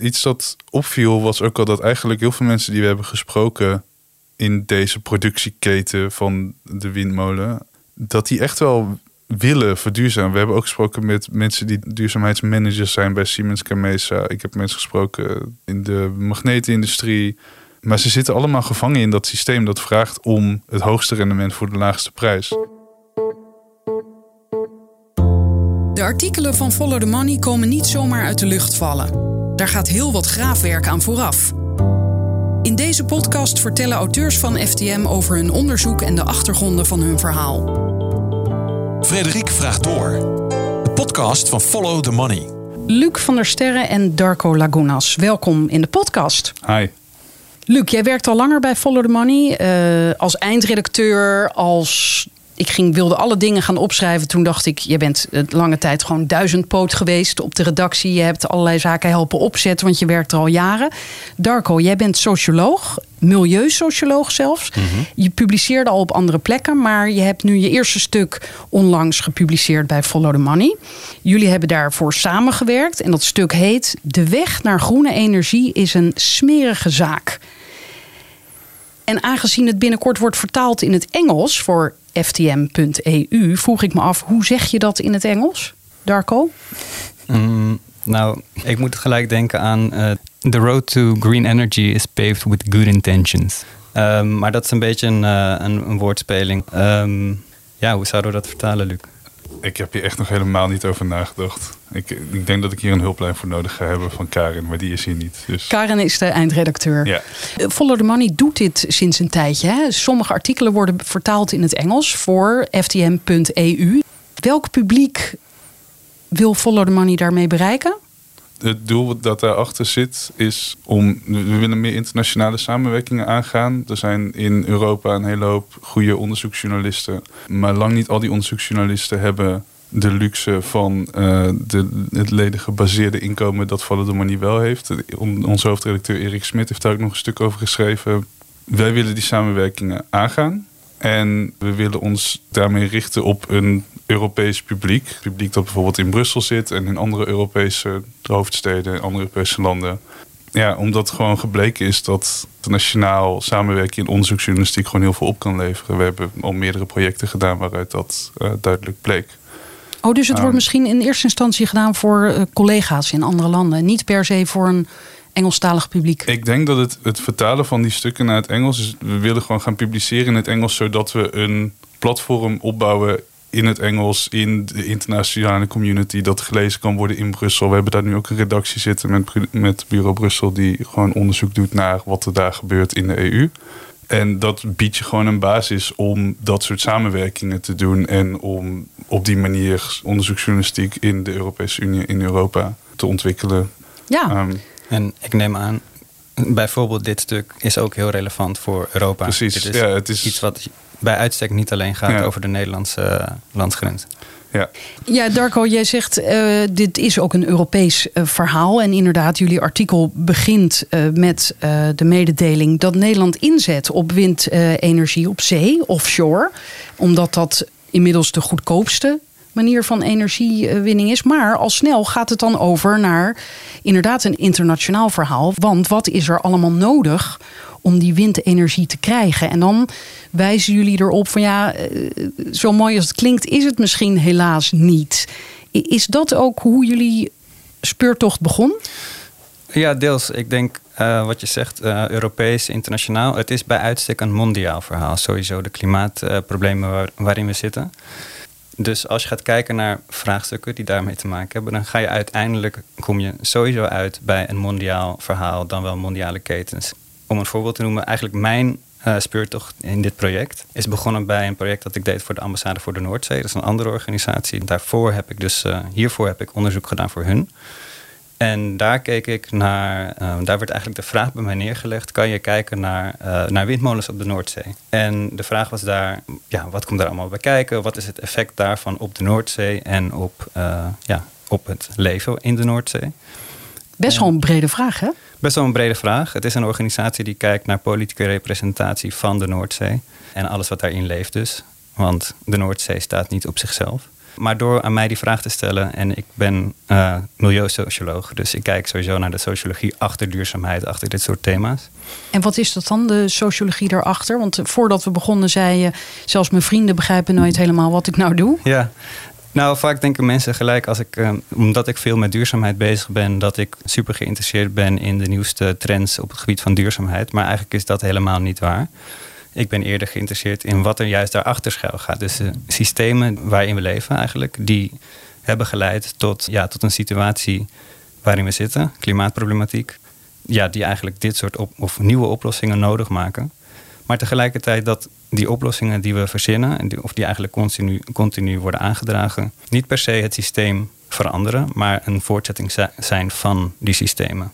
iets dat opviel was ook al dat eigenlijk heel veel mensen die we hebben gesproken in deze productieketen van de windmolen, dat die echt wel willen verduurzamen. We hebben ook gesproken met mensen die duurzaamheidsmanagers zijn bij Siemens Gamesa. Ik heb mensen gesproken in de magnetenindustrie. Maar ze zitten allemaal gevangen in dat systeem dat vraagt om het hoogste rendement voor de laagste prijs. De artikelen van Follow the Money komen niet zomaar uit de lucht vallen. Daar gaat heel wat graafwerk aan vooraf. In deze podcast vertellen auteurs van FTM over hun onderzoek en de achtergronden van hun verhaal. Frederik vraagt door. De podcast van Follow the Money. Luc van der Sterren en Darko Lagunas, welkom in de podcast. Hi. Luc, jij werkt al langer bij Follow the Money. eh, als eindredacteur, als ik ging, wilde alle dingen gaan opschrijven. Toen dacht ik, je bent eh, lange tijd gewoon duizendpoot geweest op de redactie. Je hebt allerlei zaken helpen opzetten, want je werkt er al jaren. Darko, jij bent socioloog, milieusocioloog zelfs. Je publiceerde al op andere plekken, maar je hebt nu je eerste stuk onlangs gepubliceerd bij Follow the Money. Jullie hebben daarvoor samengewerkt en dat stuk heet De weg naar groene energie is een smerige zaak. En aangezien het binnenkort wordt vertaald in het Engels voor ftm.eu, vroeg ik me af, hoe zeg je dat in het Engels, Darko? Mm, nou, ik moet gelijk denken aan eh, The road to green energy is paved with good intentions. Ehm, maar dat is een beetje een, eh, woordspeling. Ehm, ja, hoe zouden we dat vertalen, Luc? Ik heb hier echt nog helemaal niet over nagedacht. Ik, ik denk dat ik hier een hulplijn voor nodig ga hebben van Karin, maar die is hier niet. Dus Karen is de eindredacteur. ja. Eh, Follow the Money doet dit sinds een tijdje. Hè? Sommige artikelen worden vertaald in het Engels voor ftm.eu. Welk publiek wil Follow the Money daarmee bereiken? Het doel dat daarachter zit is om. We willen meer internationale samenwerkingen aangaan. Er zijn in Europa een hele hoop goede onderzoeksjournalisten. Maar lang niet al die onderzoeksjournalisten hebben de luxe van eh, de, het leden gebaseerde inkomen dat the Money wel heeft. On- Onze hoofdredacteur Erik Smit heeft daar ook nog een stuk over geschreven. Wij willen die samenwerkingen aangaan. En we willen ons daarmee richten op een Europees publiek. Publiek dat bijvoorbeeld in Brussel zit en in andere Europese hoofdsteden en andere Europese landen. Ja, omdat gewoon gebleken is dat internationaal samenwerken in onderzoeksjournalistiek gewoon heel veel op kan leveren. We hebben al meerdere projecten gedaan waaruit dat eh, duidelijk bleek. Oh, dus het wordt misschien in eerste instantie gedaan voor eh, collega's in andere landen. Niet per se voor een Engelstalig publiek. Ik denk dat het, het vertalen van die stukken naar het Engels is. We willen gewoon gaan publiceren in het Engels, zodat we een platform opbouwen in het Engels, in de internationale community, dat gelezen kan worden in Brussel. We hebben daar nu ook een redactie zitten met, met Bureau Brussel, die gewoon onderzoek doet naar wat er daar gebeurt in de EU. En dat biedt je gewoon een basis om dat soort samenwerkingen te doen en om op die manier onderzoeksjournalistiek in de Europese Unie, in Europa te ontwikkelen. Ja, Ehm, En ik neem aan, bijvoorbeeld dit stuk is ook heel relevant voor Europa. Precies, Dit is, ja, het is- iets wat bij uitstek niet alleen gaat Ja. over de Nederlandse eh, landsgrens. ja. Ja, Darko, jij zegt uh, dit is ook een Europees uh, verhaal. En inderdaad, jullie artikel begint uh, met de mededeling dat Nederland inzet op windenergie op zee, offshore. Omdat dat inmiddels de goedkoopste manier van energiewinning is. Maar al snel gaat het dan over naar inderdaad een internationaal verhaal. Want wat is er allemaal nodig om die windenergie te krijgen? En dan wijzen jullie erop van ja, zo mooi als het klinkt, is het misschien helaas niet. Is dat ook hoe jullie speurtocht begon? Ja, deels. Ik denk uh, wat je zegt, uh, Europees, internationaal. Het is bij uitstek een mondiaal verhaal. Sowieso de klimaatproblemen waar, waarin we zitten. Dus als je gaat kijken naar vraagstukken die daarmee te maken hebben, dan ga je uiteindelijk kom je sowieso uit bij een mondiaal verhaal, dan wel mondiale ketens. Om een voorbeeld te noemen, eigenlijk mijn uh, speurtocht in dit project is begonnen bij een project dat ik deed voor de ambassade voor de Noordzee. Dat is een andere organisatie. Daarvoor heb ik dus, uh, hiervoor heb ik onderzoek gedaan voor hun. En daar keek ik naar, uh, daar werd eigenlijk de vraag bij mij neergelegd: kan je kijken naar, uh, naar windmolens op de Noordzee? En de vraag was daar: ja, wat komt daar allemaal bij kijken? Wat is het effect daarvan op de Noordzee en op, uh, ja, op het leven in de Noordzee? Best wel een brede vraag, hè? Best wel een brede vraag. Het is een organisatie die kijkt naar politieke representatie van de Noordzee en alles wat daarin leeft, dus. Want de Noordzee staat niet op zichzelf. Maar door aan mij die vraag te stellen, en ik ben uh, milieusocioloog, dus ik kijk sowieso naar de sociologie achter duurzaamheid, achter dit soort thema's. En wat is dat dan, de sociologie daarachter? Want voordat we begonnen zei je, zelfs mijn vrienden begrijpen nooit helemaal wat ik nou doe. Ja, nou, vaak denken mensen gelijk als ik, uh, omdat ik veel met duurzaamheid bezig ben, dat ik super geïnteresseerd ben in de nieuwste trends op het gebied van duurzaamheid. Maar eigenlijk is dat helemaal niet waar. Ik ben eerder geïnteresseerd in wat er juist daarachter schuil gaat. Dus de systemen waarin we leven eigenlijk, die hebben geleid tot, ja, tot een situatie waarin we zitten, klimaatproblematiek. Ja, die eigenlijk dit soort op, of nieuwe oplossingen nodig maken. Maar tegelijkertijd dat die oplossingen die we verzinnen, of die eigenlijk continu, continu worden aangedragen, niet per se het systeem veranderen, maar een voortzetting zijn van die systemen.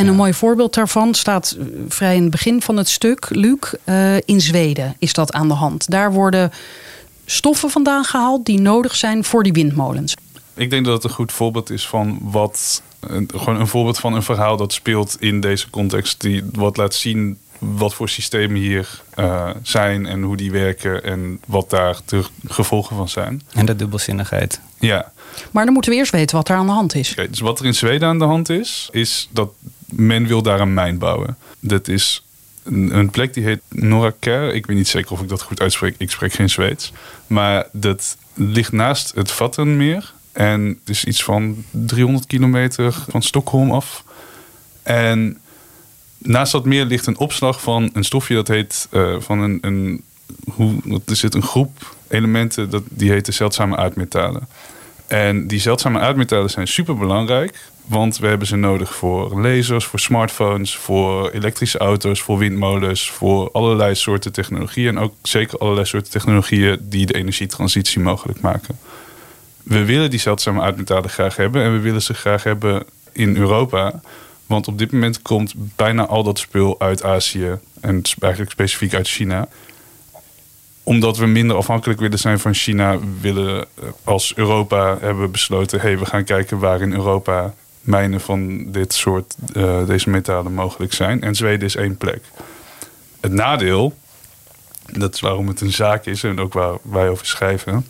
En een mooi voorbeeld daarvan staat eh, vrij in het begin van het stuk, Luc. Uh, in Zweden is dat aan de hand. Daar worden stoffen vandaan gehaald die nodig zijn voor die windmolens. Ik denk dat het een goed voorbeeld is van wat. Gewoon een voorbeeld van een verhaal dat speelt in deze context. Die wat laat zien wat voor systemen hier uh, zijn en hoe die werken en wat daar de gevolgen van zijn. En de dubbelzinnigheid. Ja. Maar dan moeten we eerst weten wat er aan de hand is. Okay, dus wat er in Zweden aan de hand is, is dat men wil daar een mijn bouwen. Dat is een, een plek die heet Noraker. Ik weet niet zeker of ik dat goed uitspreek. Ik spreek geen Zweeds. Maar dat ligt naast het Vattenmeer. En het is iets van 300 kilometer van Stockholm af. En naast dat meer ligt een opslag van een stofje dat heet uh, van een, een hoe, er zit een groep elementen dat, die heten zeldzame aardmetalen. En die zeldzame aardmetalen zijn super belangrijk, want we hebben ze nodig voor lasers, voor smartphones, voor elektrische auto's, voor windmolens, voor allerlei soorten technologieën en ook zeker allerlei soorten technologieën die de energietransitie mogelijk maken. We willen die zeldzame aardmetalen graag hebben en we willen ze graag hebben in Europa. Want op dit moment komt bijna al dat spul uit Azië en eigenlijk specifiek uit China. Omdat we minder afhankelijk willen zijn van China, willen eh, als Europa hebben besloten: hey, we gaan kijken waar in Europa mijnen van dit soort uh, deze metalen mogelijk zijn. En Zweden is één plek. Het nadeel, dat is waarom het een zaak is en ook waar wij over schrijven,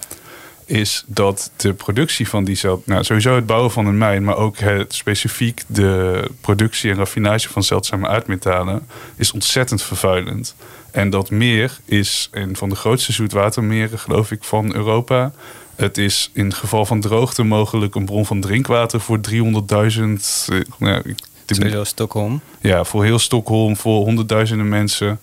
is dat de productie van die zeld, nou sowieso het bouwen van een mijn, maar ook het, specifiek de productie en raffinage van zeldzame aardmetalen is ontzettend vervuilend. En dat meer is een van de grootste zoetwatermeren, geloof ik, van Europa. Het is in geval van droogte mogelijk een bron van drinkwater voor 300.000. Eh, nou, Sowieso Stockholm. Ja, voor heel Stockholm, voor honderdduizenden mensen.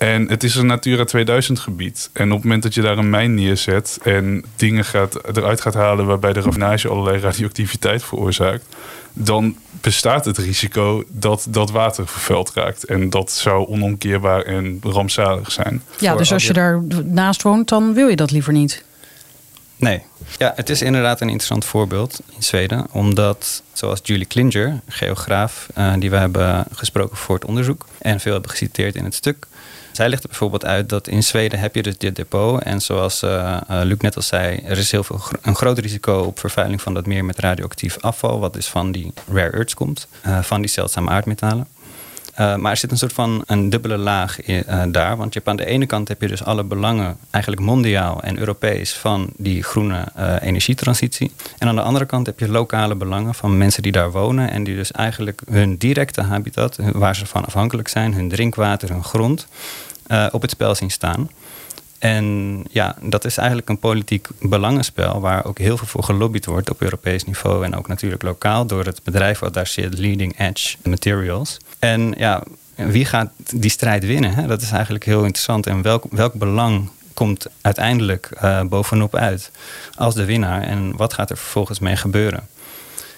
En het is een Natura 2000 gebied. En op het moment dat je daar een mijn neerzet en dingen gaat, eruit gaat halen waarbij de raffinage allerlei radioactiviteit veroorzaakt, dan bestaat het risico dat dat water vervuild raakt. En dat zou onomkeerbaar en rampzalig zijn. Ja, dus als je daar naast woont, dan wil je dat liever niet. Nee. Ja, het is inderdaad een interessant voorbeeld in Zweden. Omdat, zoals Julie Klinger, geograaf, uh, die we hebben gesproken voor het onderzoek en veel hebben geciteerd in het stuk, zij legt er bijvoorbeeld uit dat in Zweden heb je dus dit depot. En zoals uh, Luc net al zei, er is heel veel, een groot risico op vervuiling van dat meer met radioactief afval. Wat dus van die rare earths komt, van die zeldzame aardmetalen. Uh, maar er zit een soort van een dubbele laag uh, daar. Want je hebt aan de ene kant heb je dus alle belangen, eigenlijk mondiaal en Europees, van die groene uh, energietransitie. En aan de andere kant heb je lokale belangen van mensen die daar wonen en die dus eigenlijk hun directe habitat, waar ze van afhankelijk zijn, hun drinkwater, hun grond, op het spel zien staan. En ja, dat is eigenlijk een politiek belangenspel waar ook heel veel voor gelobbyd wordt op Europees niveau en ook natuurlijk lokaal door het bedrijf wat daar zit, Leading Edge Materials. En ja, wie gaat die strijd winnen? Dat is eigenlijk heel interessant. En welk, welk belang komt uiteindelijk uh, bovenop uit als de winnaar? En wat gaat er vervolgens mee gebeuren?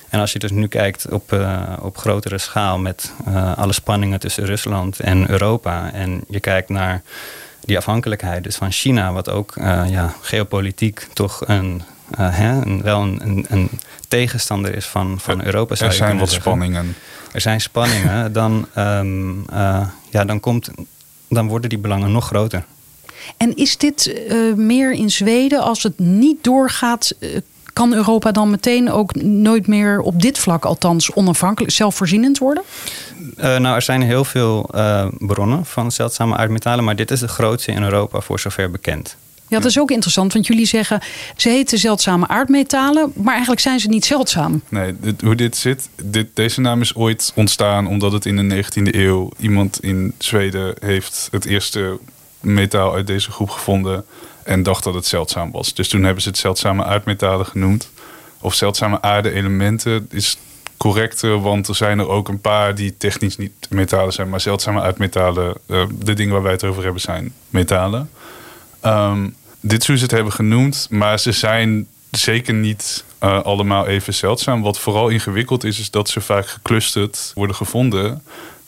En als je dus nu kijkt op, uh, op grotere schaal met uh, alle spanningen tussen Rusland en Europa. En je kijkt naar die afhankelijkheid dus van China, wat ook ja, geopolitiek toch een, hè, een wel een, een, een, tegenstander is van, van Europa. Er zijn wat spanningen er zijn spanningen, dan, um, uh, ja, dan, komt, dan worden die belangen nog groter. En is dit uh, meer in Zweden? Als het niet doorgaat, uh, kan Europa dan meteen ook nooit meer op dit vlak althans onafhankelijk, zelfvoorzienend worden? Uh, nou, er zijn heel veel uh, bronnen van zeldzame aardmetalen, maar dit is de grootste in Europa voor zover bekend. Ja, dat is ook interessant, want jullie zeggen ze heten zeldzame aardmetalen, maar eigenlijk zijn ze niet zeldzaam. Nee, dit- hoe dit zit, dit, deze naam is ooit ontstaan omdat het in de 19e eeuw iemand in Zweden heeft het eerste metaal uit deze groep gevonden en dacht dat het zeldzaam was. Dus toen hebben ze het zeldzame aardmetalen genoemd. Of zeldzame aarde-elementen is correcter, want er zijn er ook een paar die technisch niet metalen zijn, maar zeldzame aardmetalen, eh, de dingen waar wij het over hebben, zijn metalen. Ehm, dit is ze het hebben genoemd, maar ze zijn zeker niet eh, allemaal even zeldzaam. Wat vooral ingewikkeld is, is dat ze vaak geclusterd worden gevonden.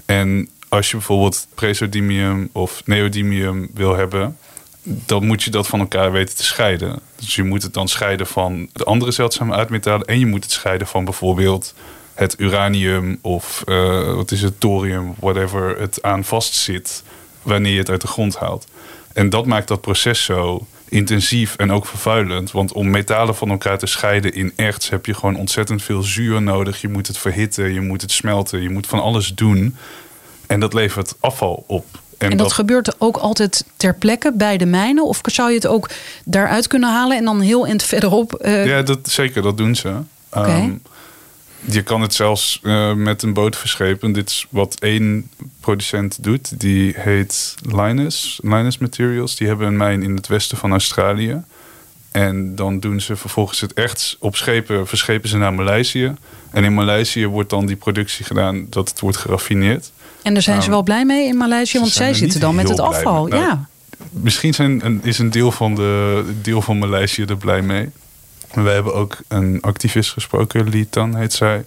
En als je bijvoorbeeld praseodymium of neodymium wil hebben, dan moet je dat van elkaar weten te scheiden. Dus je moet het dan scheiden van de andere zeldzame aardmetalen en je moet het scheiden van bijvoorbeeld het uranium of eh, wat is het, thorium, whatever het aan vastzit wanneer je het uit de grond haalt. En dat maakt dat proces zo intensief en ook vervuilend. Want om metalen van elkaar te scheiden in erts heb je gewoon ontzettend veel zuur nodig. Je moet het verhitten, je moet het smelten, je moet van alles doen. En dat levert afval op. En, dat, gebeurt ook altijd ter plekke bij de mijnen? Of zou je het ook daaruit kunnen halen en dan heel eind verderop? eh, Ja, dat, zeker, dat doen ze. Oké. Ehm, je kan het zelfs eh, met een boot verschepen. Dit is wat één producent doet. Die heet Linus, Linus Materials. Die hebben een mijn in het westen van Australië. En dan doen ze vervolgens het echt op schepen, verschepen ze naar Maleisië. En in Maleisië wordt dan die productie gedaan dat het wordt geraffineerd. En daar zijn ze wel blij mee in Maleisië, want zij zitten dan met het afval. Nou, ja. Misschien zijn, is een deel van, de, deel van Maleisië er blij mee. We hebben ook een activist gesproken, Lee Tan heet zij.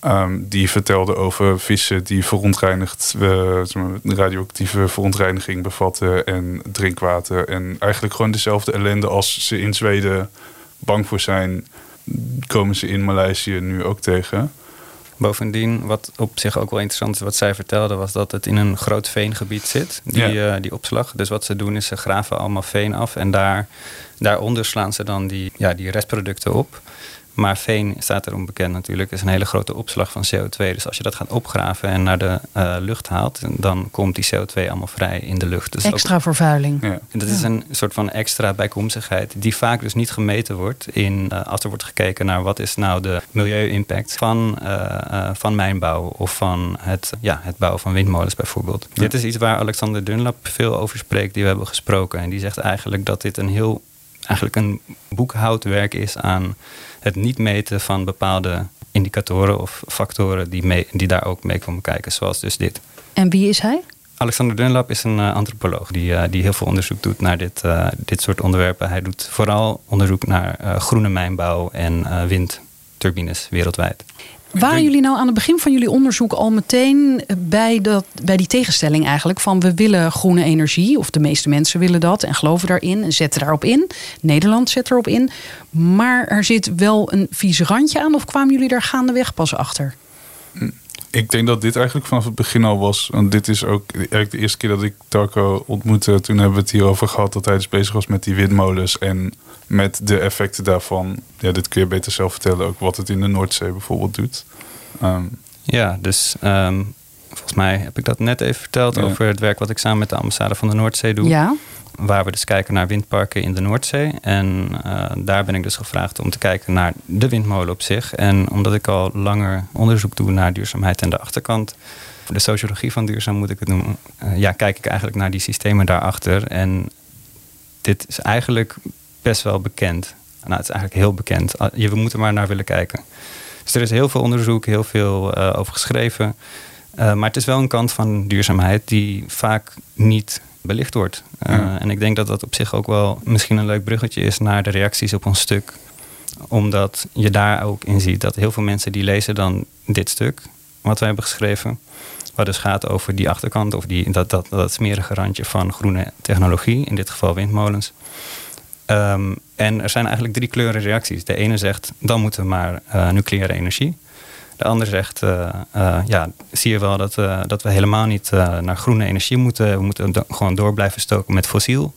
Ehm, die vertelde over vissen die verontreinigd, eh, radioactieve verontreiniging bevatten en drinkwater. En eigenlijk gewoon dezelfde ellende als ze in Zweden bang voor zijn, komen ze in Maleisië nu ook tegen. Bovendien, wat op zich ook wel interessant is, wat zij vertelde, was dat het in een groot veengebied zit, die, Ja. eh, die opslag. Dus wat ze doen is ze graven allemaal veen af en daar, daaronder slaan ze dan die, ja, die restproducten op. Maar veen staat erom bekend natuurlijk, is een hele grote opslag van CO2. Dus als je dat gaat opgraven en naar de eh, lucht haalt, dan komt die CO2 allemaal vrij in de lucht. Dus ook- Extra vervuiling. Ja. en dat is een soort van extra bijkomstigheid die vaak dus niet gemeten wordt in, eh, als er wordt gekeken naar wat is nou de milieu-impact van, eh, eh, van mijnbouw of van het, ja, het bouwen van windmolens bijvoorbeeld. Dit is iets waar Alexander Dunlap veel over spreekt, die we hebben gesproken. En die zegt eigenlijk dat dit een heel, eigenlijk een boekhoudwerk is aan het niet meten van bepaalde indicatoren of factoren die, mee, die daar ook mee komen kijken, zoals dus dit. En wie is hij? Alexander Dunlap is een eh, antropoloog die, eh, die heel veel onderzoek doet naar dit, eh, dit soort onderwerpen. Hij doet vooral onderzoek naar groene mijnbouw en windturbines wereldwijd. Waren jullie nou aan het begin van jullie onderzoek al meteen bij, dat, bij die tegenstelling eigenlijk van we willen groene energie, of de meeste mensen willen dat en geloven daarin en zetten daarop in. Nederland zet erop in. Maar er zit wel een vies randje aan, of kwamen jullie daar gaandeweg pas achter? Ik denk dat dit eigenlijk vanaf het begin al was. Want dit is ook eigenlijk de eerste keer dat ik Tarko ontmoette. Toen hebben we het hierover gehad dat hij dus bezig was met die windmolens. En met de effecten daarvan. Ja, dit kun je beter zelf vertellen. Ook wat het in de Noordzee bijvoorbeeld doet. Ehm, Ja, dus ehm, volgens mij heb ik dat net even verteld Ja. over het werk wat ik samen met de ambassade van de Noordzee doe. Ja, Waar we dus kijken naar windparken in de Noordzee. En eh, daar ben ik dus gevraagd om te kijken naar de windmolen op zich. En omdat ik al langer onderzoek doe naar duurzaamheid en de achterkant. De sociologie van duurzaam moet ik het noemen. eh, ja, kijk ik eigenlijk naar die systemen daarachter. En dit is eigenlijk best wel bekend. Nou, het is eigenlijk heel bekend. Ah, Je, we moeten maar naar willen kijken. Dus er is heel veel onderzoek, heel veel eh, over geschreven. Eh, maar het is wel een kant van duurzaamheid die vaak niet belicht wordt. Eh, Ja. En ik denk dat dat op zich ook wel misschien een leuk bruggetje is naar de reacties op ons stuk. Omdat je daar ook in ziet dat heel veel mensen die lezen dan dit stuk wat wij hebben geschreven. Wat dus gaat over die achterkant of die, dat, dat, dat smerige randje van groene technologie, in dit geval windmolens. Ehm, en er zijn eigenlijk drie kleuren reacties. De ene zegt, dan moeten we maar eh, nucleaire energie. De ander zegt, eh, eh, ja, zie je wel dat, eh, dat we helemaal niet eh, naar groene energie moeten. We moeten do- gewoon door blijven stoken met fossiel.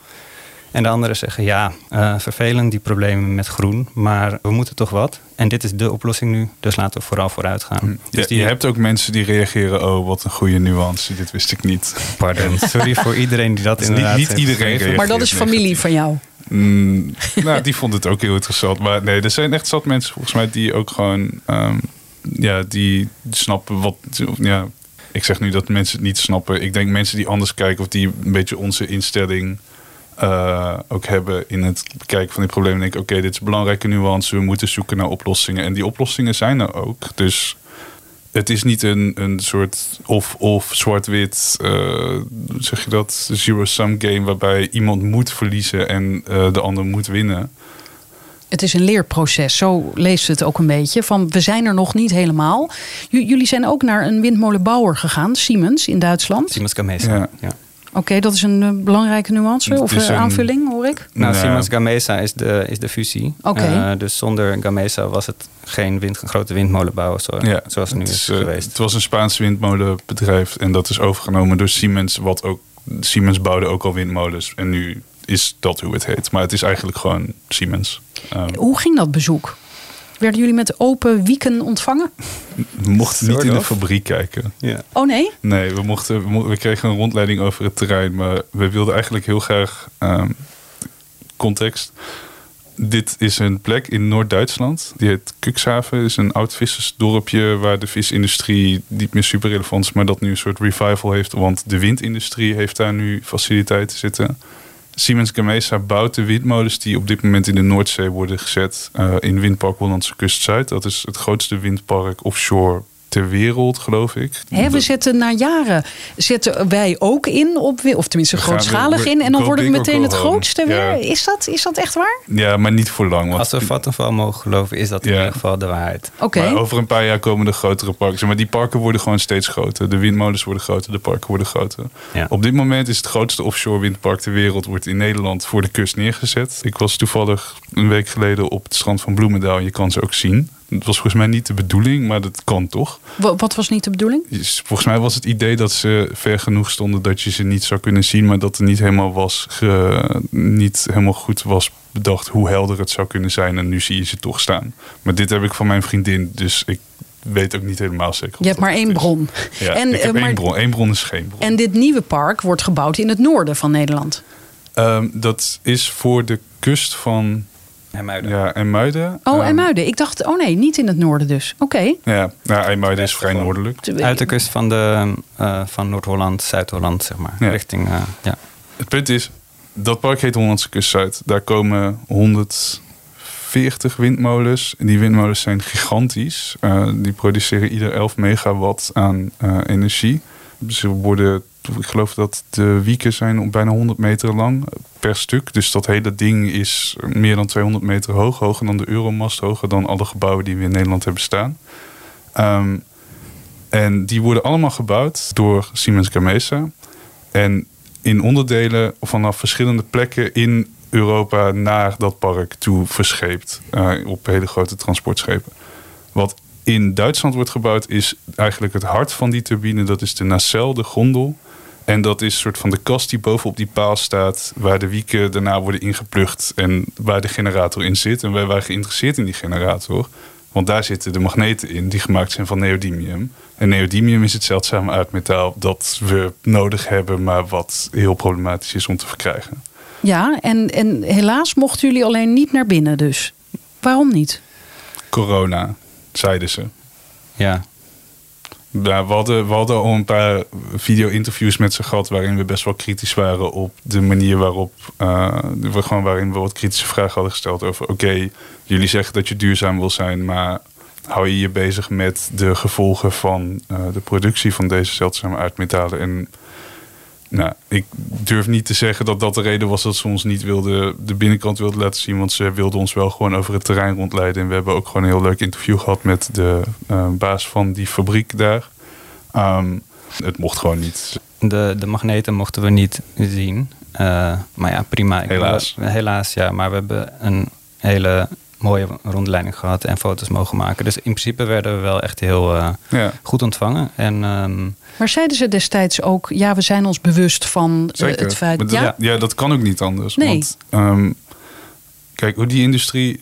En de anderen zeggen, ja, eh, vervelend die problemen met groen, maar we moeten toch wat. En dit is de oplossing nu, dus laten we vooral vooruit gaan. ja, Dus die, Je hebt ook mensen die reageren. Oh, wat een goede nuance. Dit wist ik niet. pardon, sorry voor iedereen die dat Dus inderdaad niet, niet heeft iedereen reageert maar dat is familie van jou. Mm, nou, die vond het ook heel interessant. Maar nee, er zijn echt zat mensen volgens mij die ook gewoon... ehm, ja, die snappen wat... Ja, ik zeg nu dat mensen het niet snappen. Ik denk mensen die anders kijken... of die een beetje onze instelling eh, ook hebben... in het bekijken van die problemen. Denken, oké, dit is belangrijke nuance. We moeten zoeken naar oplossingen. En die oplossingen zijn er ook. Dus het is niet een, een soort of-of zwart-wit, eh, zeg je dat, zero-sum game waarbij iemand moet verliezen en eh, de ander moet winnen. Het is een leerproces, zo leest het ook een beetje. Van we zijn er nog niet helemaal. J- jullie zijn ook naar een windmolenbouwer gegaan, Siemens in Duitsland. Siemens Gamesa. Ja. Ja. Oké, dat is een eh, belangrijke nuance of eh, een- aanvulling, hoor ik. Nou, Ja. Siemens Gamesa is de, is de fusie. Oké. Eh, dus zonder Gamesa was het geen wind, grote windmolenbouw zo, Ja, zoals het nu het is, geweest. Het was een Spaans windmolenbedrijf en dat is overgenomen door Siemens. Wat ook, Siemens bouwde ook al windmolens en nu is dat hoe het heet. Maar het is eigenlijk gewoon Siemens. Ehm, Hoe ging dat bezoek? Werden jullie met open wieken ontvangen? we mochten niet in de fabriek kijken. ja. Oh nee? Nee, we, mochten, we, mo- we kregen een rondleiding over het terrein, maar we wilden eigenlijk heel graag ehm, context. Dit is een plek in Noord-Duitsland. Die heet Cuxhaven. is een oud vissersdorpje waar de visindustrie niet meer super relevant is, maar dat nu een soort revival heeft. Want de windindustrie heeft daar nu faciliteiten zitten. Siemens Gamesa bouwt de windmolens die op dit moment in de Noordzee worden gezet eh, in Windpark Hollandse Kust Zuid. Dat is het grootste windpark offshore ter wereld, geloof ik. Hè, we zetten na jaren zetten wij ook in op of tenminste grootschalig in en dan worden we meteen het home. grootste weer. Ja. Is dat is dat echt waar? Ja, maar niet voor lang. Want Als we Vattenfall mogen geloven, is dat in ieder geval de waarheid. Oké. Maar over een paar jaar komen er grotere parken. Maar die parken worden gewoon steeds groter. De windmolens worden groter, de parken worden groter. Ja. Op dit moment is het grootste offshore windpark ter wereld wordt in Nederland voor de kust neergezet. Ik was toevallig een week geleden op het strand van Bloemendaal. Je kan ze ook zien. Het was volgens mij niet de bedoeling, maar dat kan toch. Wa- Wat was niet de bedoeling? Volgens mij was het idee dat ze ver genoeg stonden dat je ze niet zou kunnen zien, maar dat er niet helemaal was ge- niet helemaal goed was bedacht hoe helder het zou kunnen zijn. En nu zie je ze toch staan. Maar dit heb ik van mijn vriendin, dus ik weet ook niet helemaal zeker. Je hebt maar één is. bron. Ja, En, ik heb eh, maar- één bron. Eén bron is geen bron. En dit nieuwe park wordt gebouwd in het noorden van Nederland. Ehm, dat is voor de kust van Hermuiden. ja, IJmuiden. Oh, Ehm, en Muiden. Ik dacht, oh nee, niet in het noorden dus. Oké. Ja, nou, IJmuiden is vrij noordelijk. Uit de kust van, de, eh, van Noord-Holland, Zuid-Holland, zeg maar. Ja. Richting, eh, ja. Het punt is, dat park heet Hollandse Kust Zuid. Daar komen 140 windmolens. En die windmolens zijn gigantisch. Eh, die produceren ieder 11 megawatt aan eh, energie. Ze worden, ik geloof dat de wieken zijn bijna 100 meter lang per stuk. Dus dat hele ding is meer dan 200 meter hoog. Hoger dan de Euromast, hoger dan alle gebouwen die we in Nederland hebben staan. Ehm, en die worden allemaal gebouwd door Siemens Gamesa. En in onderdelen vanaf verschillende plekken in Europa naar dat park toe verscheept. eh, op hele grote transportschepen. Wat in Duitsland wordt gebouwd is eigenlijk het hart van die turbine. Dat is de nacelle, de gondel. En dat is een soort van de kast die bovenop die paal staat. Waar de wieken daarna worden ingeplucht. En waar de generator in zit. En wij waren geïnteresseerd in die generator. Want daar zitten de magneten in die gemaakt zijn van neodymium. En neodymium is het zeldzame aardmetaal dat we nodig hebben, maar wat heel problematisch is om te verkrijgen. Ja, en, en helaas mochten jullie alleen niet naar binnen dus. Waarom niet? Corona, zeiden ze. ja. Ja, we, hadden, we hadden al een paar video-interviews met ze gehad waarin we best wel kritisch waren op de manier waarop eh, we gewoon waarin we wat kritische vragen hadden gesteld over oké, jullie zeggen dat je duurzaam wil zijn, maar hou je je bezig met de gevolgen van eh, de productie van deze zeldzame aardmetalen en nou, ik durf niet te zeggen dat dat de reden was dat ze ons niet wilden, de binnenkant wilden laten zien. Want ze wilden ons wel gewoon over het terrein rondleiden. En we hebben ook gewoon een heel leuk interview gehad met de eh, baas van die fabriek daar. Ehm, het mocht gewoon niet. De, de magneten mochten we niet zien. Eh, maar ja, prima. Ik Helaas. helaas, ja. Maar we hebben een hele mooie rondleiding gehad en foto's mogen maken. Dus in principe werden we wel echt heel eh, Ja, goed ontvangen. En ehm, Maar zeiden ze destijds ook, ja, we zijn ons bewust van eh, zeker. het feit. Dat, ja? ja? dat kan ook niet anders. Nee. Want ehm, kijk, hoe die industrie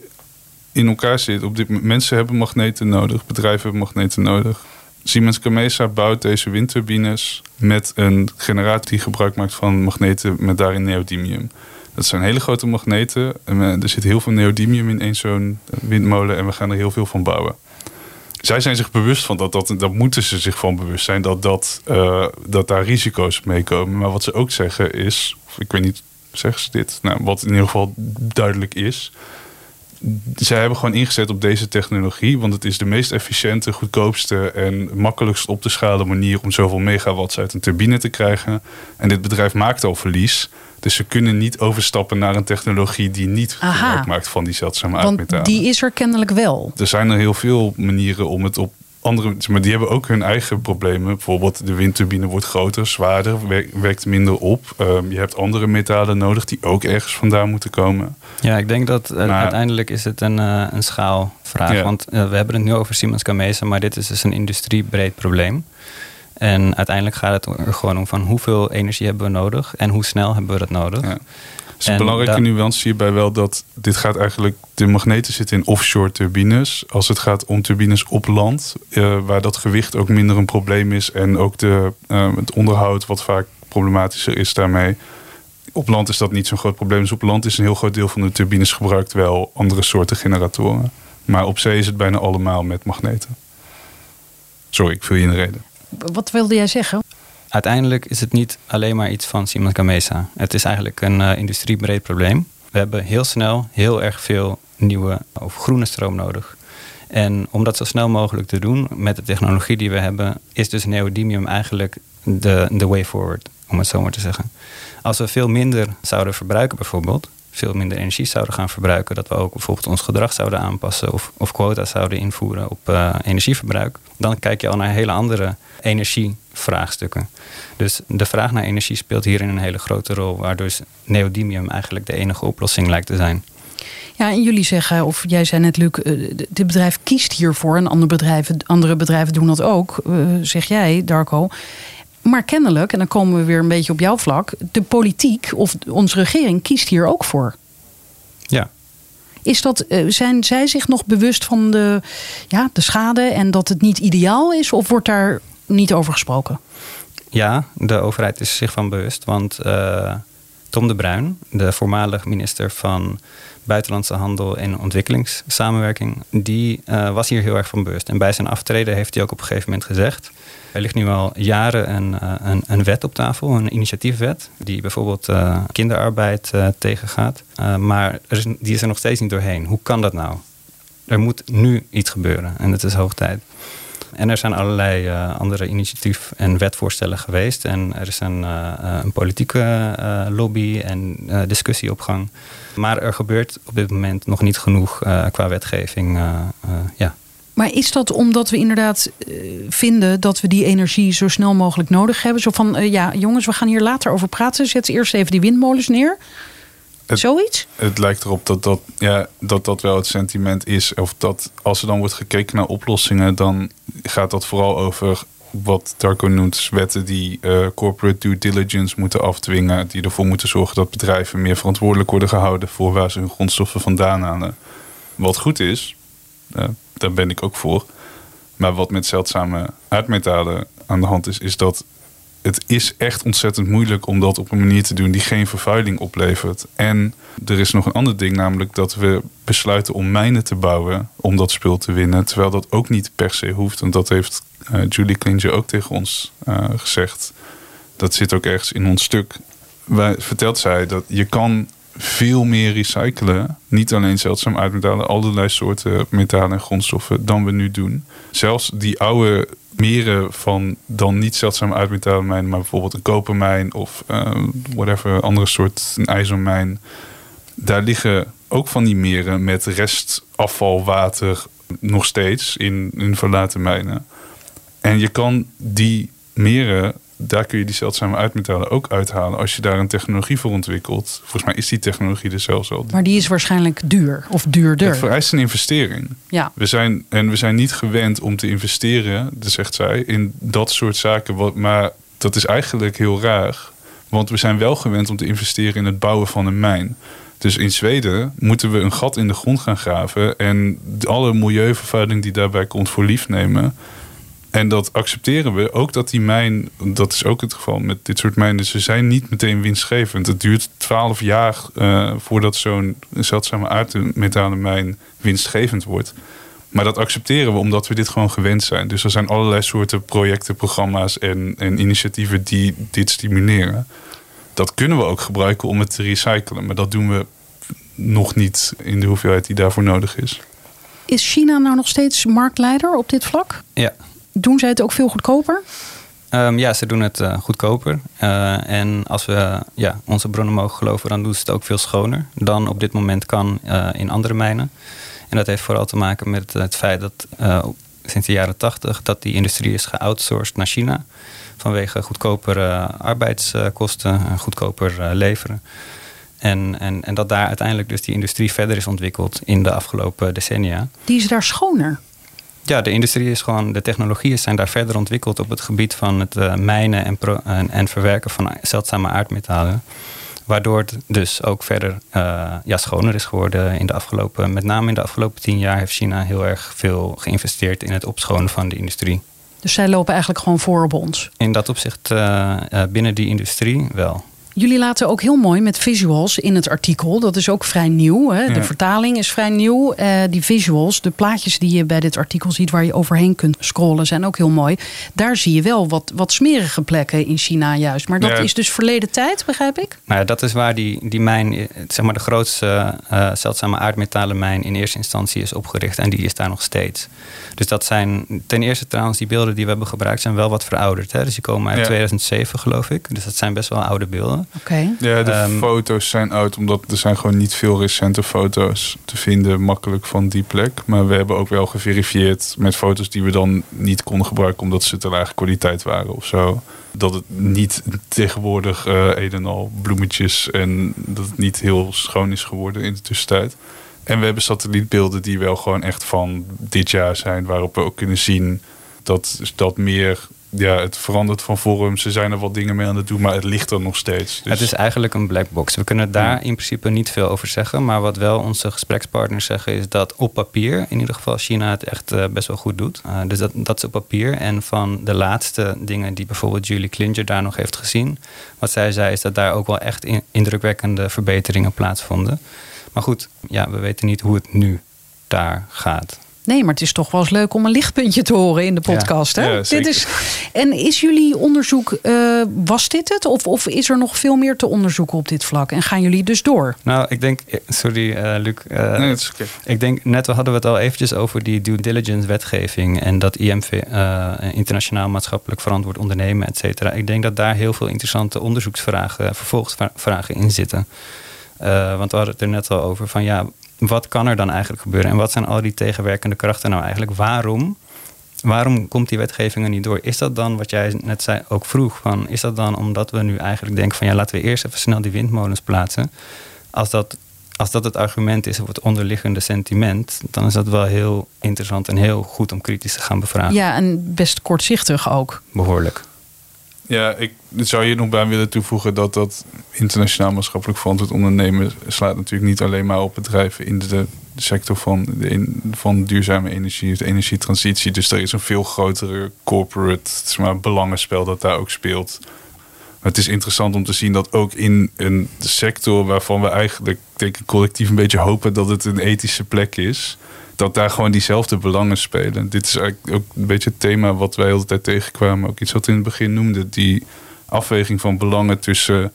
in elkaar zit. Op dit, moment- mensen hebben magneten nodig, bedrijven hebben magneten nodig. Siemens Gamesa bouwt deze windturbines met een generator die gebruik maakt van magneten met daarin neodymium. Dat zijn hele grote magneten. En eh, er zit heel veel neodymium in één zo'n windmolen. En we gaan er heel veel van bouwen. Zij zijn zich bewust van dat, dat, dat moeten ze zich van bewust zijn, dat, dat, uh, dat daar risico's mee komen. Maar wat ze ook zeggen is, of ik weet niet, zeggen ze dit? Nou, wat in ieder geval duidelijk is, zij hebben gewoon ingezet op deze technologie. Want het is de meest efficiënte, goedkoopste en makkelijkst op te schalen manier om zoveel megawatts uit een turbine te krijgen. En dit bedrijf maakt al verlies. Dus ze kunnen niet overstappen naar een technologie die niet gebruik maakt van die zeldzame aardmetalen. Die is er kennelijk wel. Er zijn er heel veel manieren om het op andere, maar die hebben ook hun eigen problemen. Bijvoorbeeld de windturbine wordt groter, zwaarder, werkt minder op. Ehm, je hebt andere metalen nodig die ook ergens vandaan moeten komen. Ja, ik denk dat uh, uiteindelijk is het een, uh, een schaalvraag. Want uh, we hebben het nu over Siemens Gamesa, maar dit is dus een industriebreed probleem. En uiteindelijk gaat het er gewoon om van hoeveel energie hebben we nodig en hoe snel hebben we dat nodig. Ja is een belangrijke nuance hierbij wel dat dit gaat eigenlijk, de magneten zitten in offshore turbines. Als het gaat om turbines op land, uh, waar dat gewicht ook minder een probleem is en ook de, uh, het onderhoud wat vaak problematischer is daarmee. Op land is dat niet zo'n groot probleem. Dus op land is een heel groot deel van de turbines gebruikt wel andere soorten generatoren. Maar op zee is het bijna allemaal met magneten. Sorry, ik viel je in de reden. Wat wilde jij zeggen? uiteindelijk is het niet alleen maar iets van Siemens Gamesa. Het is eigenlijk een uh, industriebreed probleem. We hebben heel snel heel erg veel nieuwe of groene stroom nodig. En om dat zo snel mogelijk te doen met de technologie die we hebben, is dus neodymium eigenlijk de, de way forward, om het zo maar te zeggen. Als we veel minder zouden verbruiken bijvoorbeeld, veel minder energie zouden gaan verbruiken, dat we ook bijvoorbeeld ons gedrag zouden aanpassen of, of quota zouden invoeren op uh, energieverbruik, dan kijk je al naar hele andere energievraagstukken. Dus de vraag naar energie speelt hierin een hele grote rol, waardoor neodymium eigenlijk de enige oplossing lijkt te zijn. Ja, en jullie zeggen, of jij zei net, Luc, eh, dit bedrijf kiest hiervoor en andere bedrijven, andere bedrijven doen dat ook, eh, zeg jij, Darko. Maar kennelijk, en dan komen we weer een beetje op jouw vlak, de politiek of onze regering kiest hier ook voor. Ja. Is dat, eh, zijn zij zich nog bewust van de, ja, de schade en dat het niet ideaal is? Of wordt daar niet over gesproken? Ja, de overheid is zich van bewust. Want uh, Tom de Bruin, de voormalig minister van Buitenlandse Handel en Ontwikkelingssamenwerking, die uh, was hier heel erg van bewust. En bij zijn aftreden heeft hij ook op een gegeven moment gezegd er ligt nu al jaren een, eh, een, wet op tafel, een initiatiefwet, die bijvoorbeeld uh, kinderarbeid tegengaat. maar die is er nog steeds niet doorheen. Hoe kan dat nou? Er moet nu iets gebeuren en het is hoog tijd. En er zijn allerlei andere initiatief- en wetvoorstellen geweest. En er is een, een politieke lobby en discussie op gang. Maar er gebeurt op dit moment nog niet genoeg qua wetgeving. ja. Maar is dat omdat we inderdaad vinden dat we die energie zo snel mogelijk nodig hebben? Zo van, ja, jongens, we gaan hier later over praten. Zet eerst even die windmolens neer. Het, Zoiets? Het lijkt erop dat dat, ja, dat dat wel het sentiment is. Of dat als er dan wordt gekeken naar oplossingen, dan gaat dat vooral over wat Darko noemt, wetten die uh, corporate due diligence moeten afdwingen. Die ervoor moeten zorgen dat bedrijven meer verantwoordelijk worden gehouden voor waar ze hun grondstoffen vandaan halen. Wat goed is, daar ben ik ook voor. Maar wat met zeldzame aardmetalen aan de hand is, is dat het is echt ontzettend moeilijk om dat op een manier te doen die geen vervuiling oplevert. En er is nog een ander ding, namelijk dat we besluiten om mijnen te bouwen om dat spul te winnen. Terwijl dat ook niet per se hoeft. En dat heeft uh, Julie Klinger ook tegen ons uh, gezegd. Dat zit ook ergens in ons stuk. Wij, vertelt zij dat je kan veel meer recyclen. Niet alleen zeldzaam aardmetalen, allerlei soorten metalen en grondstoffen dan we nu doen. Zelfs die oude meren van dan niet zeldzaam aardmetalenmijn, maar bijvoorbeeld een kopermijn of uh, whatever, andere soort een ijzermijn. Daar liggen ook van die meren met restafvalwater nog steeds in, in verlaten mijnen. En je kan die meren daar kun je die zeldzame uitmetalen ook uithalen als je daar een technologie voor ontwikkelt. Volgens mij is die technologie er zelfs al. Maar die is waarschijnlijk duur of duurder. Het vereist een investering. Ja. We zijn, en we zijn niet gewend om te investeren, zegt zij, in dat soort zaken. Wat, maar dat is eigenlijk heel raar. Want we zijn wel gewend om te investeren in het bouwen van een mijn. Dus in Zweden moeten we een gat in de grond gaan graven en alle milieuvervuiling die daarbij komt voor lief nemen. En dat accepteren we. Ook dat die mijn, dat is ook het geval met dit soort mijnen, ze zijn niet meteen winstgevend. Het duurt 12 jaar uh, voordat zo'n zeldzame aardmetalenmijn winstgevend wordt. Maar dat accepteren we omdat we dit gewoon gewend zijn. Dus er zijn allerlei soorten projecten, programma's en, en initiatieven die dit stimuleren. Dat kunnen we ook gebruiken om het te recyclen. Maar dat doen we nog niet in de hoeveelheid die daarvoor nodig is. Is China nou nog steeds marktleider op dit vlak? Ja. Doen zij het ook veel goedkoper? Um, ja, ze doen het uh, goedkoper. Uh, en als we ja, onze bronnen mogen geloven, dan doen ze het ook veel schoner dan op dit moment kan uh, in andere mijnen. En dat heeft vooral te maken met het feit dat sinds de jaren tachtig dat die industrie is geoutsourced naar China. Vanwege goedkopere arbeidskosten en goedkoper leveren. En, en, en dat daar uiteindelijk dus die industrie verder is ontwikkeld in de afgelopen decennia. Die is daar schoner? Ja, de industrie is gewoon, de technologieën zijn daar verder ontwikkeld op het gebied van het uh, mijnen en, pro, en, en, verwerken van zeldzame aardmetalen. Waardoor het dus ook verder uh, ja, schoner is geworden in de afgelopen, met name in de afgelopen tien jaar heeft China heel erg veel geïnvesteerd in het opschonen van de industrie. Dus zij lopen eigenlijk gewoon voor op ons? In dat opzicht uh, binnen die industrie wel. Jullie laten ook heel mooi met visuals in het artikel. Dat is ook vrij nieuw. Hè? De vertaling is vrij nieuw. Uh, die visuals, de plaatjes die je bij dit artikel ziet... waar je overheen kunt scrollen, zijn ook heel mooi. Daar zie je wel wat, wat smerige plekken in China juist. Maar dat ja. is dus verleden tijd, begrijp ik? Nou ja, dat is waar die, die mijn, zeg maar de grootste uh, zeldzame aardmetalenmijn... in eerste instantie is opgericht. En die is daar nog steeds. Dus dat zijn ten eerste trouwens, die beelden die we hebben gebruikt... zijn wel wat verouderd. Hè? Dus die komen uit ja. 2007, geloof ik. Dus dat zijn best wel oude beelden. Okay. Ja, de um, foto's zijn oud, omdat er zijn gewoon niet veel recente foto's te vinden makkelijk van die plek. Maar we hebben ook wel geverifieerd met foto's die we dan niet konden gebruiken omdat ze te lage kwaliteit waren of zo. Dat het niet tegenwoordig uh, een en al bloemetjes en dat het niet heel schoon is geworden in de tussentijd. En we hebben satellietbeelden die wel gewoon echt van dit jaar zijn, waarop we ook kunnen zien dat dat meer ja, het verandert van vorm. Ze zijn er wat dingen mee aan het doen, maar het ligt er nog steeds. Dus... Het is eigenlijk een black box. We kunnen daar in principe niet veel over zeggen. Maar wat wel onze gesprekspartners zeggen, is dat op papier, in ieder geval China het echt uh, best wel goed doet. Uh, dus dat, dat is op papier. En van de laatste dingen die bijvoorbeeld Julie Klinger daar nog heeft gezien, wat zij zei, is dat daar ook wel echt in, indrukwekkende verbeteringen plaatsvonden. Maar goed, ja, we weten niet hoe het nu daar gaat. Nee, maar het is toch wel eens leuk om een lichtpuntje te horen in de podcast. Ja, hè? ja, dit is, en is jullie onderzoek, uh, was dit het? Of, of is er nog veel meer te onderzoeken op dit vlak? En gaan jullie dus door? Nou, ik denk, sorry uh, Luc. Uh, nee, het is okay. Ik denk, net hadden we het al eventjes over die due diligence wetgeving. En dat IMV, internationaal maatschappelijk verantwoord ondernemen, et cetera. Ik denk dat daar heel veel interessante onderzoeksvragen, vervolgsvragen in zitten. want we hadden het er net al over van ja, wat kan er dan eigenlijk gebeuren? En wat zijn al die tegenwerkende krachten nou eigenlijk? Waarom? Waarom komt die wetgeving er niet door? Is dat dan wat jij net zei, ook vroeg? Van, is dat dan omdat we nu eigenlijk denken van ja, laten we eerst even snel die windmolens plaatsen? Als dat, als dat het argument is of het onderliggende sentiment, dan is dat wel heel interessant en heel goed om kritisch te gaan bevragen. Ja, en best kortzichtig ook. Behoorlijk. Ja, ik zou hier nog bij willen toevoegen dat dat internationaal maatschappelijk verantwoord ondernemen slaat natuurlijk niet alleen maar op bedrijven in de, sector van, de van duurzame energie, de energietransitie. Dus er is een veel grotere corporate zeg maar, belangenspel dat daar ook speelt. Het is interessant om te zien dat ook in een sector waarvan we eigenlijk denk ik, collectief een beetje hopen dat het een ethische plek is dat daar gewoon diezelfde belangen spelen. Dit is eigenlijk ook een beetje het thema wat wij altijd tegenkwamen. Ook iets wat we in het begin noemden. Die afweging van belangen tussen...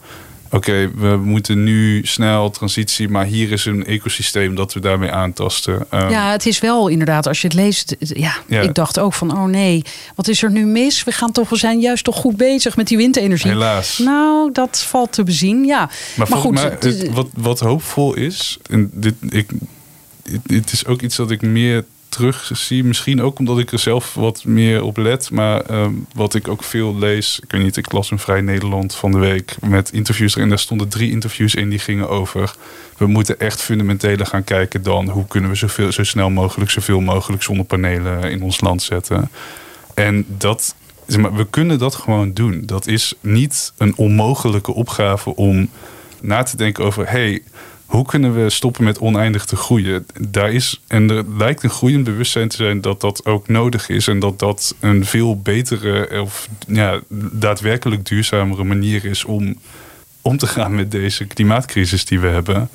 Oké, we moeten nu snel transitie, maar hier is een ecosysteem dat we daarmee aantasten. Um, ja, het is wel inderdaad, als je het leest, ja, ja, ik dacht ook van, oh nee, wat is er nu mis? We gaan toch, we zijn juist toch goed bezig met die windenergie. Helaas. Nou, dat valt te bezien, ja. Maar, maar goed, maar het, wat, wat hoopvol is, en dit, ik het is ook iets dat ik meer terug zie. Misschien ook omdat ik er zelf wat meer op let. Maar um, wat ik ook veel lees. Ik weet niet, ik las een Vrij Nederland van de week. Met interviews erin. Daar stonden drie interviews in die gingen over. We moeten echt fundamenteler gaan kijken dan. Hoe kunnen we zoveel, zo snel mogelijk zoveel mogelijk zonnepanelen in ons land zetten. En dat. Maar, we kunnen dat gewoon doen. Dat is niet een onmogelijke opgave om na te denken over. Hey, hoe kunnen we stoppen met oneindig te groeien? Daar is, en er lijkt een groeiend bewustzijn te zijn dat dat ook nodig is. En dat dat een veel betere of ja, daadwerkelijk duurzamere manier is om om te gaan met deze klimaatcrisis die we hebben.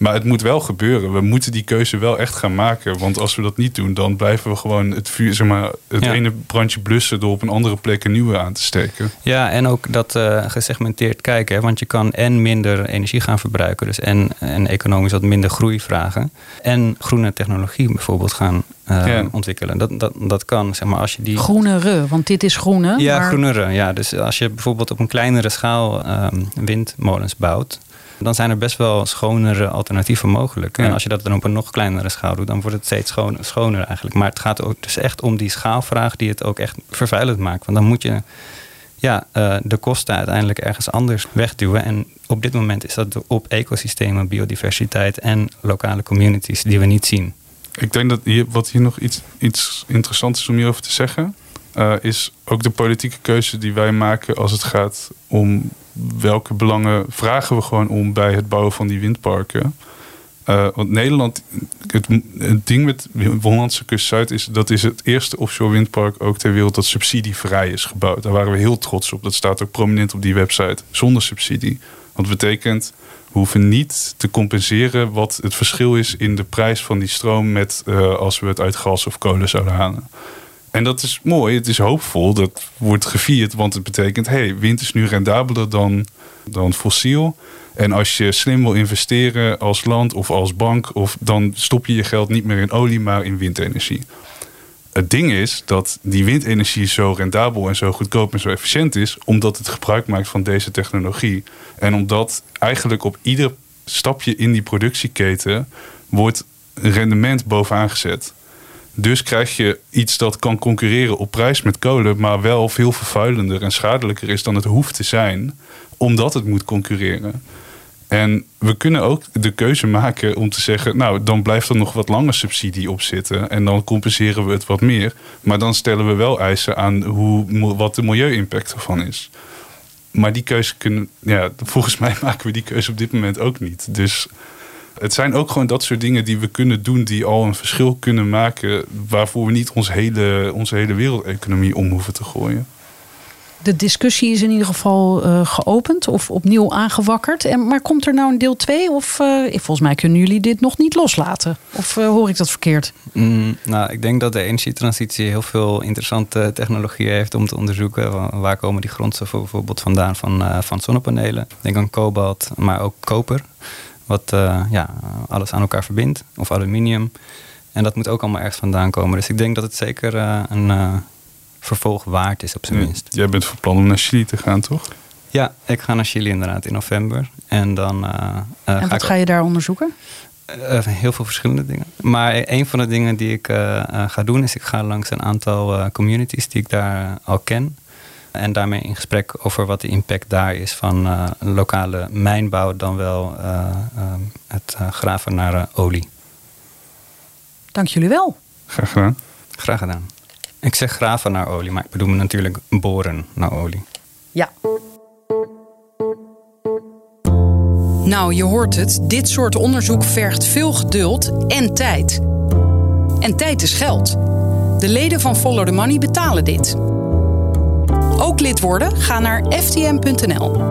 Maar het moet wel gebeuren. We moeten die keuze wel echt gaan maken. Want als we dat niet doen, dan blijven we gewoon het vuur, zeg maar, het ene brandje blussen door op een andere plek een nieuwe aan te steken. Ja, en ook dat uh, gesegmenteerd kijken. Want je kan en minder energie gaan verbruiken. Dus en, en economisch wat minder groei vragen. En groene technologie bijvoorbeeld gaan uh, ontwikkelen. Dat, dat, dat kan, zeg maar, als je die... Groenere, want dit is groene. Ja, maar... groenere. Ja, dus als je bijvoorbeeld op een kleinere schaal um, windmolens bouwt dan zijn er best wel schonere alternatieven mogelijk. En als je dat dan op een nog kleinere schaal doet, dan wordt het steeds schoner eigenlijk. Maar het gaat ook dus echt om die schaalvraag die het ook echt vervuilend maakt. Want dan moet je ja, uh, de kosten uiteindelijk ergens anders wegduwen. En op dit moment is dat op ecosystemen, biodiversiteit en lokale communities die we niet zien. Ik denk dat hier, wat hier nog iets, iets interessants is om hierover te zeggen, uh, is ook de politieke keuze die wij maken als het gaat om welke belangen vragen we gewoon om bij het bouwen van die windparken. Uh, want Nederland, het, ding met Hollandse Kust Zuid is dat is het eerste offshore windpark ook ter wereld dat subsidievrij is gebouwd. Daar waren we heel trots op. Dat staat ook prominent op die website. Zonder subsidie. Want dat betekent, we hoeven niet te compenseren wat het verschil is in de prijs van die stroom met uh, als we het uit gas of kolen zouden halen. En dat is mooi, het is hoopvol, dat wordt gevierd, want het betekent: hey, wind is nu rendabeler dan, dan fossiel. En als je slim wil investeren als land of als bank, of, dan stop je je geld niet meer in olie, maar in windenergie. Het ding is dat die windenergie zo rendabel en zo goedkoop en zo efficiënt is, omdat het gebruik maakt van deze technologie. En omdat eigenlijk op ieder stapje in die productieketen wordt rendement bovenaan gezet. Dus krijg je iets dat kan concurreren op prijs met kolen, maar wel veel vervuilender en schadelijker is dan het hoeft te zijn, omdat het moet concurreren. En we kunnen ook de keuze maken om te zeggen, nou, dan blijft er nog wat langer subsidie op zitten en dan compenseren we het wat meer. Maar dan stellen we wel eisen aan hoe, wat de milieu-impact ervan is. Maar die keuze kunnen, ja, volgens mij maken we die keuze op dit moment ook niet. Dus het zijn ook gewoon dat soort dingen die we kunnen doen, die al een verschil kunnen maken, waarvoor we niet ons hele, onze hele wereldeconomie om hoeven te gooien. De discussie is in ieder geval uh, geopend of opnieuw aangewakkerd. En, maar komt er nou een deel 2? Of uh, volgens mij kunnen jullie dit nog niet loslaten? Of uh, hoor ik dat verkeerd? Mm, nou, ik denk dat de energietransitie heel veel interessante technologieën heeft om te onderzoeken. Waar komen die grondstoffen bijvoorbeeld vandaan van, van zonnepanelen? Ik denk aan kobalt, maar ook koper. Wat uh, ja, alles aan elkaar verbindt. Of aluminium. En dat moet ook allemaal ergens vandaan komen. Dus ik denk dat het zeker uh, een uh, vervolg waard is, op zijn minst. Jij bent van plan om naar Chili te gaan, toch? Ja, ik ga naar Chili inderdaad in november. En dan. en wat ga, je daar onderzoeken? heel veel verschillende dingen. Maar een van de dingen die ik ga doen is: ik ga langs een aantal communities die ik daar al ken. En daarmee in gesprek over wat de impact daar is van uh, lokale mijnbouw dan wel uh, uh, het graven naar olie. Dank jullie wel. Graag gedaan. Graag gedaan. Ik zeg graven naar olie, maar ik bedoel natuurlijk boren naar olie. Ja. Nou, je hoort het. Dit soort onderzoek vergt veel geduld en tijd. En tijd is geld. De leden van Follow the Money betalen dit. Ook lid worden? Ga naar ftm.nl.